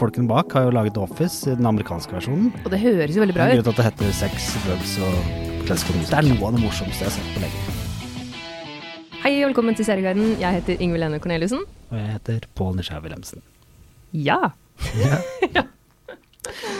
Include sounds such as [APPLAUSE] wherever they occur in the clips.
folkene bak har jo laget Office i den amerikanske versjonen. Og det høres jo veldig bra ut. Grunnen til at det heter Sex, Drugs og Classical Music. Det er noe av det morsomste jeg har sett på lenge. Hei, velkommen til Serieguiden. Jeg heter Ingvild Ene Corneliussen. Og jeg heter Pål Nysgjerrig Wilhelmsen. [LAUGHS] Ja.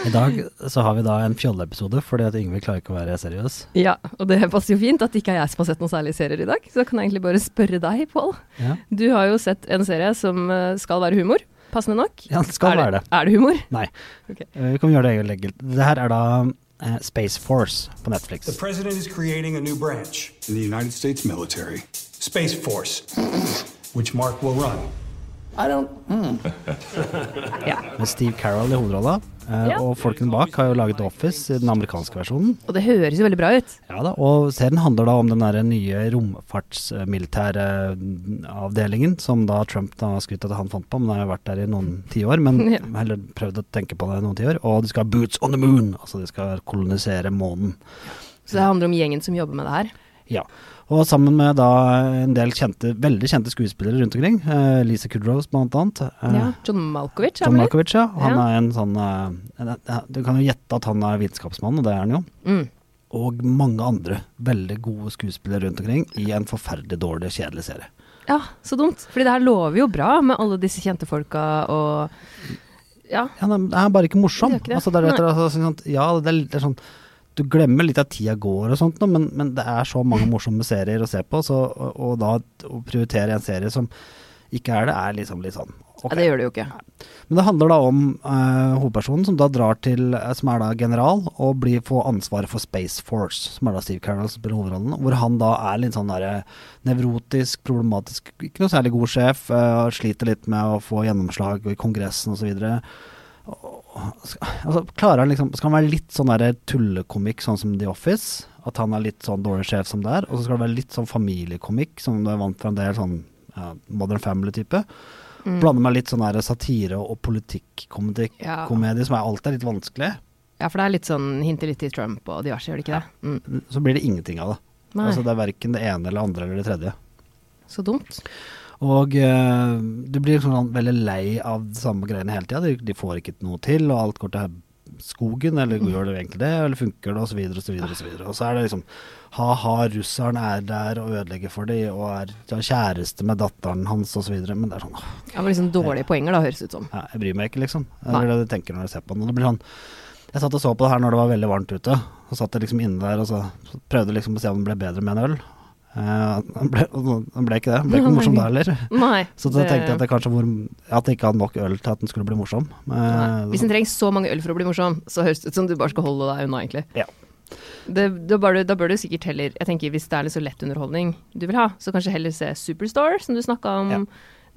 I dag så har vi da en fjolleepisode, fordi at Yngve klarer ikke å være seriøs. ja. Og det passer jo fint at det ikke er jeg som har sett noen særlige serier i dag. Så da kan jeg egentlig bare spørre deg, Pål. Ja, Du har jo sett en serie som eh, skal være humor. Passende nok. ja det skal er være det. Er det humor? Nei. Ok. Eh, Vi kan gjøre det egentlig. Det her er da uh, Space Force på Netflix. The president is creating a new branch in the United States military, Space Force, [CLEARS THROAT] which Mark will run. [LAUGHS] Ja. Med Steve Carroll i hovedrolla. eh, Ja. Og folkene bak har jo laget Office i den amerikanske versjonen. Og det høres jo veldig bra ut. Ja da, og serien handler da om den der nye romfartsmilitære avdelingen som da Trump da skrytt at han fant på, men har jo vært der i noen [LAUGHS] tiår, men Ja. heller prøvd å tenke på det i noen tiår. Og de skal ha boots on the moon, altså de skal kolonisere månen. Så det handler om gjengen som jobber med det her. Ja, og sammen med da en del kjente, veldig kjente skuespillere rundt omkring, Uh, Lisa Kudrows blant annet. eh, Ja. John Malkovich, John? Malkovich, ja. Han Ja. er en sånn en- Du kan jo gjette at han er vitenskapsmann, og det er han jo. Mm. Og mange andre veldig gode skuespillere rundt omkring i en forferdelig dårlig, kjedelig serie. Ja, så dumt. Fordi det her lover jo bra med alle disse kjente folka og Ja. Ja, det er bare ikke morsom. Det er ikke det. Altså, det er, slett sånn, ja, det er, det er sånn Du glemmer litt at tida går og sånt, men, men det er så mange morsomme serier å se på, så, og, og da å prioritere en serie som ikke er det, er liksom litt sånn okay. ja, det gjør det jo ikke. Men det handler da om uh, hovedpersonen som da drar til, eh, som er da general, og blir får ansvaret for Space Force, som er da Steve Carroll som spiller hovedrollen, hvor han da er litt sånn derre nevrotisk, problematisk, ikke noe særlig god sjef, uh, sliter litt med å få gjennomslag i Kongressen osv. Altså, klarer han liksom, skal han være litt sånn der tullekomikk, sånn som The Office? At han er litt sånn dårlig sjef som det er? Og så skal det være litt sånn familiekomikk, som du er vant fra en del sånn ja, Modern Family-type? Blander med litt sånn der satire og politikkomedie, Ja. komedie, som er alltid litt vanskelig. Ja, for det er litt sånn hinter litt til Trump og diverse, gjør det ikke det? Mm. Så blir det ingenting av det. Nei, Altså Det er verken det ene eller andre eller det tredje. så dumt. Og eh, du blir sånn veldig lei av de samme greiene hele tida. De, de får ikke noe til, og alt går til skogen, eller gjør det egentlig det, eller funker det, osv., osv., osv. Og så er det liksom ha-ha, russeren er der og ødelegger for dem, og er har kjæreste med datteren hans, osv. Men det er sånn åh, Ja, men liksom dårlige poenger, da, høres ut som. ja, jeg bryr meg ikke, liksom. Det er det du tenker når du ser på den. Og det blir sånn Jeg satt og så på det her når det var veldig varmt ute. Så satt jeg liksom inne der og så så prøvde liksom å se om det ble bedre med en øl. Eh, han ble, han ble ikke det. Han ble ikke [LAUGHS] morsom da heller. Nei. Så da tenkte jeg at det kanskje var, at jeg ikke hadde nok øl til at den skulle bli morsom. Eh, Nei. Hvis en trenger så mange øl for å bli morsom, så høres det ut som du bare skal holde deg unna, egentlig. Ja. Det, da, bør du, da bør du sikkert heller Jeg tenker Hvis det er litt så lett underholdning du vil ha, så kanskje heller se Superstar, som du snakka om Ja.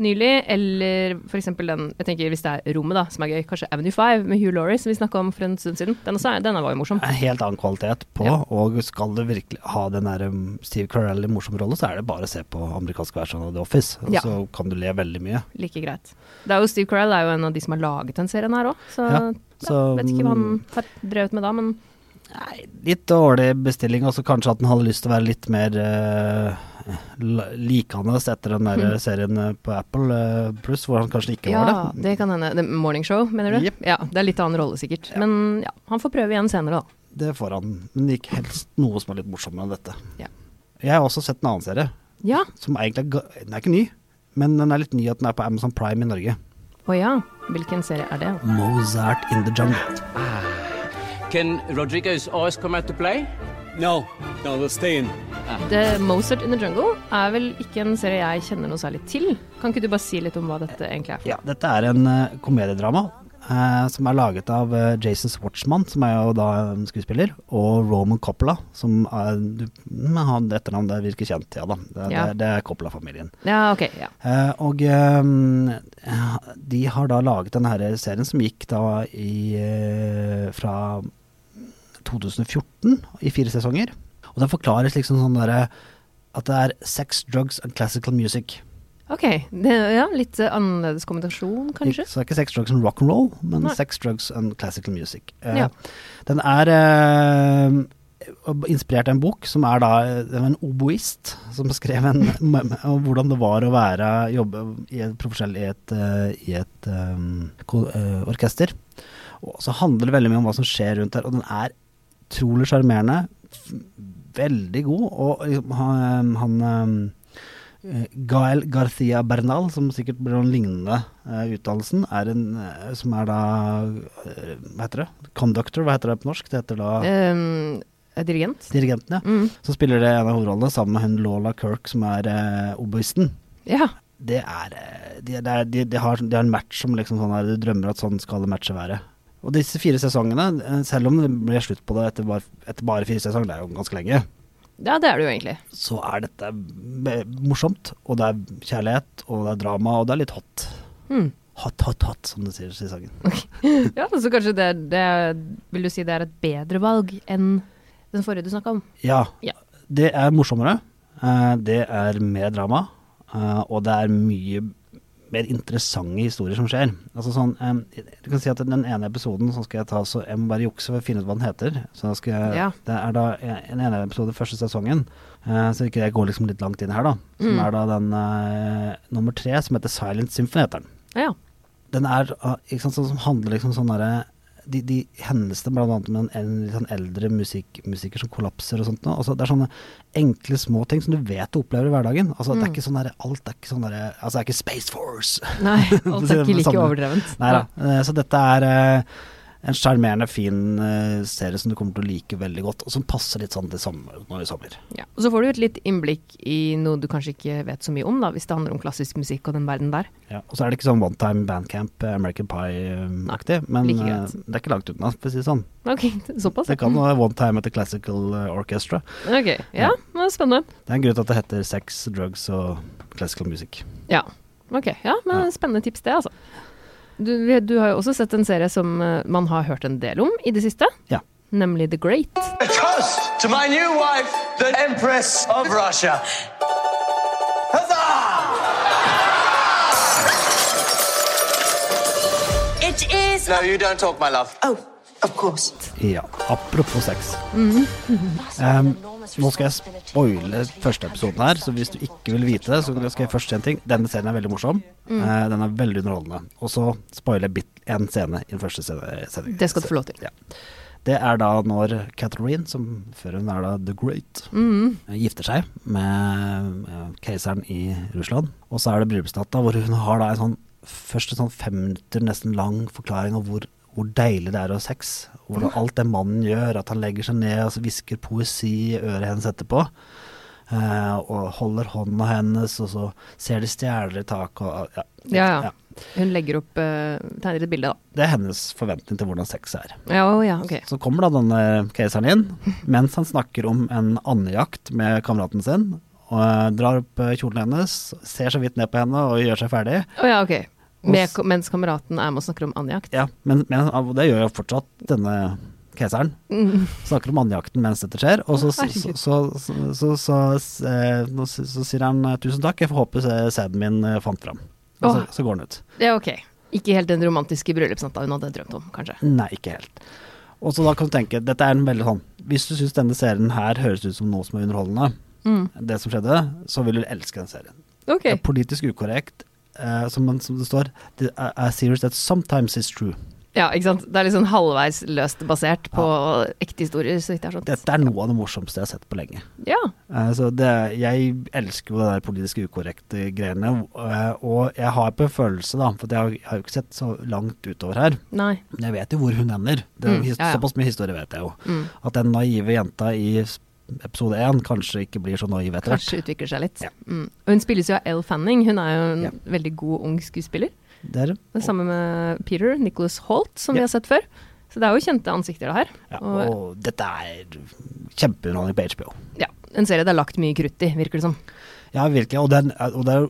Nylig. Eller for eksempel den Jeg tenker Hvis det er Rommet, da, som er gøy, kanskje Avenue 5 med Hugh Laurie, som vi snakka om for en stund siden. Den, også, den var jo morsom. en helt annen kvalitet på, Ja. og skal du virkelig ha den der um, Steve Carell i morsom rolle, så er det bare å se på amerikansk versjon av The Office. Og Ja. Så kan du le veldig mye. Like greit. Det er jo Steve Carell er jo en av de som har laget den serien her òg, så, Ja, ja, vet ikke hva han har drevet med da, men Nei, litt dårlig bestilling, og så kanskje at han hadde lyst til å være litt mer uh, likende etter den der mm. serien eh, på Apple uh, pluss, hvor han kanskje ikke ja, var det. det kan hende. The Morning Show, mener du? Yep. Ja, det er litt annen rolle sikkert. Ja. Men ja, han får prøve igjen senere, da. Det får han, men ikke helst noe som er litt morsommere enn dette. Ja. Jeg har også sett en annen serie, Ja, som egentlig er, den er ikke ny, men den er litt ny at den er på Amazon Prime i Norge. å ja. Hvilken serie er det? Mozart in the Jungle. Can Rodrigo's eyes come out to play? No, no, they'll stay in. The Mozart in the Jungle er vel ikke en serie jeg kjenner noe særlig til. Kan ikke du bare si litt om hva dette egentlig er? Ja, dette er en eh, komediedrama eh, som er laget av eh, Jason Schwartzman, som er jo da skuespiller, og Roman Coppola, som er du- men han etternavn det virker kjent, ja da. Det, Ja. det, det er Coppola-familien. Ja, ok. Ja. Eh, og eh, de har da laget denne serien som gikk da i fra 2014 i fire sesonger. Og den forklares liksom sånn derre at det er sex, drugs and classical music. Ok. Det, ja, litt eh, annerledes kommentasjon, kanskje? Så det er ikke sex, drugs and rock and roll, men Nei. sex, drugs and classical music. Eh, Ja. Den er eh, inspirert av en bok som er da en oboist som skrev en [LAUGHS] om hvordan det var å være jobbe i et i et, i et um, orkester. Og så handler det veldig mye om hva som skjer rundt der, og den er utrolig sjarmerende. Veldig god. Og liksom, han, han um, eh, Gael Garcia Bernal, som sikkert blir noen lignende uh, utdannelsen, er en uh, som er da uh, Hva heter det? Conductor, hva heter det på norsk? Det heter da Um, dirigent. dirigenten, ja. Mm. Så spiller det en av hovedrollene sammen med hun Lola Kirk, som er uh, oboisten. Ja. Det er de, det de, de, har, de har en match som liksom sånn her, du drømmer at sånn skal matchet være. Og disse fire sesongene, eh, selv om det ble slutt på det etter bare, etter bare fire sesonger, det er jo ganske lenge, ja, det er det jo egentlig. så er dette morsomt, og det er kjærlighet, og det er drama, og det er litt hot. Mm. Hot, hot, hot, som det sier i sangen. [LAUGHS] Ja, så kanskje det, det Vil du si det er et bedre valg enn den forrige du snakka om? Ja, Ja. det er morsommere, eh, det er mer drama, eh, og det er mye mer interessante historier som skjer. Altså sånn, um, du kan si at den ene episoden, så skal jeg ta, så jeg må bare jukse for å finne ut hva den heter. Så da skal jeg, Ja. Det er da en ene episode første sesongen, uh, så ikke jeg går liksom litt langt inn her da, som Mm. er da den uh, nummer tre, som heter Silent Symphony heter den. Ja. Den er ah, ikke sant, sånn som handler liksom sånn derre de, de hendelsene annet med en, en litt sånn eldre musikk, musiker som kollapser og sånt. Altså, det er sånne enkle, små ting som du vet du opplever i hverdagen. Altså, Det er Mm. ikke sånn der, alt er ikke sånn der, altså, det er ikke Space Force. Nei, [LAUGHS] alt er ikke like overdrevent. Nei da. Eh, Så dette er eh, en sjarmerende, fin uh, serie som du kommer til å like veldig godt, og som passer litt sånn til sommer, nå i sommer. Ja. Og så får du et litt innblikk i noe du kanskje ikke vet så mye om, da, hvis det handler om klassisk musikk og den verden der. Ja. Og så er det ikke sånn one time bandcamp, eh, American Pie-aktig, men like uh, det er ikke langt unna, for å si det sånn. Ok, [LAUGHS] såpass. Det kan være one time at the classical eh, orchestra. Ok, ja, men spennende. Det er en grunn til at det heter sex, drugs og classical music. Ja. Ok, ja, men Ja. spennende tips det, altså. Du, du har jo også sett en serie som eh, man har hørt en del om i det siste, Ja. nemlig The Great. A toast to my new wife, the Empress of Russia. Huzzah! It is. No, you don't talk, my love. Oh, of course. Ja, apropos sex. Um, nå skal jeg spoile første episoden her, så hvis du ikke vil vite det, så skal jeg først si en ting. Denne serien er veldig morsom. Eh, den er veldig underholdende. Og så spoiler jeg én en scene i den første sendingen. Det skal du få lov til. Ja. Det er da når Catherine, som før hun er da The Great, Mm. eh, gifter seg med eh, keiseren i Russland. Og så er det bryllupsnatta hvor hun har da en sånn først en sånn fem minutter nesten lang forklaring av hvor, hvor deilig det er å ha sex. Hvordan alt det mannen gjør, at han legger seg ned og så hvisker poesi i øret hennes etterpå. Uh, og holder hånda hennes, og så ser de stjerner i taket og ja. Ja, ja. Hun legger opp, uh, tegner et bilde, da. Det er hennes forventning til hvordan sex er. Ja, å, ja, ok. Så kommer da denne keiseren inn, mens han snakker om en andejakt med kameraten sin. Og uh, drar opp kjolen hennes, ser så vidt ned på henne og gjør seg ferdig. Oh, ja, ok. Og Med, mens kameraten er med og snakker om andjakt? Ja, men, men det gjør jo fortsatt denne keiseren. Snakker om andjakten mens dette skjer. Og så, så, så, så, så, så, så, eh, så sier han eh, tusen takk, jeg får håpe sæden min eh, fant fram. Og så, så går han ut. Ja, ok. Ikke helt den romantiske bryllupsnatta hun hadde drømt om, kanskje. Nei, ikke helt. Og så da kan du tenke, dette er en veldig sånn Hvis du syns denne serien her høres ut som noe som er underholdende, det som skjedde, så vil du elske den serien. Okay. Det er politisk ukorrekt, eh, som, som det står I a, a that sometimes it's true. Ja, ikke sant. Det er litt sånn halvveis løst basert på ekte historier, så vidt jeg har skjønt. Dette er noe av det morsomste jeg har sett på lenge. Ja. Uh, så det, jeg elsker jo det der politisk ukorrekte greiene, Uh, og jeg har på en følelse, da, for jeg har, jeg har jo ikke sett så langt utover her, Nei. men jeg vet jo hvor hun ender. Det Mm, ja, ja. Såpass mye historie vet jeg jo. Mm. At den naive jenta i episode én kanskje ikke blir så naiv etter hvert. Kanskje utvikler seg litt. Ja. Mm. Og hun spilles jo av Elle Fanning. Hun er jo en Ja. veldig god ung skuespiller. Det er det. Det samme med Peter Nicholas Holt, som Ja. vi har sett før. Så det er jo kjente ansikter, det her. Ja, Og, og dette er kjempeunderholdning på HBO. ja, en serie det er lagt mye krutt i, virker det som. Ja, virkelig. Og er, og det er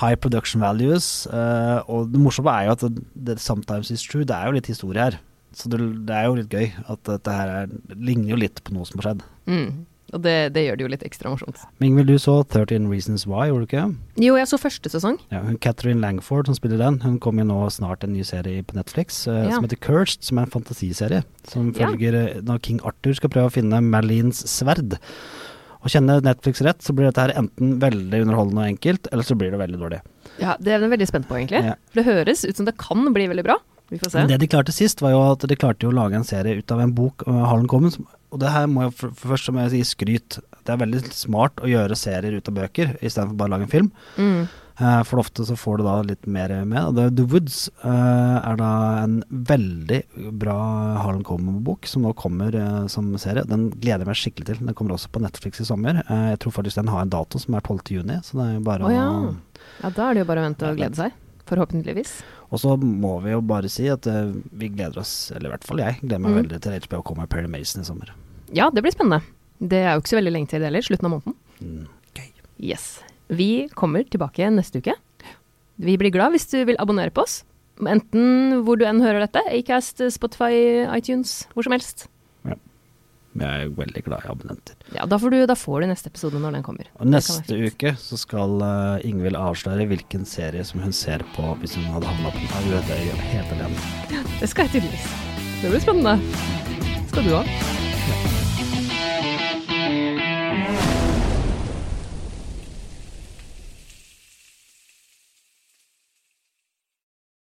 high production values. eh, og det morsomme er jo at det, det sometimes is true. Det er jo litt historie her. Så det, det er jo litt gøy at dette her er, ligner jo litt på noe som har skjedd. Mm. Og det, det gjør det jo litt ekstra morsomt. Mingvild, Ingvild, du så 13 Reasons Why, gjorde du ikke? Jo, jeg så første sesong. Ja, hun Catherine Langford som spiller den, hun kommer jo nå snart en ny serie på Netflix uh, Ja. som heter Cursed, som er en fantasiserie. Som følger ja. når King Arthur skal prøve å finne Merlins sverd. Og kjenner Netflix rett, så blir dette her enten veldig underholdende og enkelt, eller så blir det veldig dårlig. Ja, Det er jeg veldig spent på, egentlig. Ja. For det høres ut som det kan bli veldig bra. Vi får se. Men det de klarte sist, var jo at de klarte å lage en serie ut av en bok, uh, Harlan Common. Og det her må jeg for, for først så må jeg si skryt. Det er veldig smart å gjøre serier ut av bøker, istedenfor bare å lage en film. Mm. Eh, for ofte så får du da litt mer med. The Woods eh, er da en veldig bra Harlan Common-bok som nå kommer eh, som serie. Den gleder jeg meg skikkelig til. Den kommer også på Netflix i sommer. Jeg tror faktisk den har en dato som er 12. juni, så det er jo bare Å ja. ja, da er det jo bare å vente og glede seg. Forhåpentligvis. Og så må vi jo bare si at uh, vi gleder oss, eller i hvert fall jeg, gleder meg mm. veldig til HBO kommer Perry Mason i sommer. Ja, det blir spennende. Det er jo ikke så veldig lenge til det heller. Slutten av måneden. Mm, gøy. Yes. Vi kommer tilbake neste uke. Vi blir glad hvis du vil abonnere på oss. Enten hvor du enn hører dette. Acast, Spotify, iTunes, hvor som helst. Jeg er veldig glad i abonnenter. Ja, da får du, da får du neste episode når den kommer. Og neste uke så skal uh, Ingvild avsløre hvilken serie som hun ser på hvis hun hadde havna på jeg gjør det helt alene. Det skal jeg tydeligvis. Det blir spennende. Skal du òg.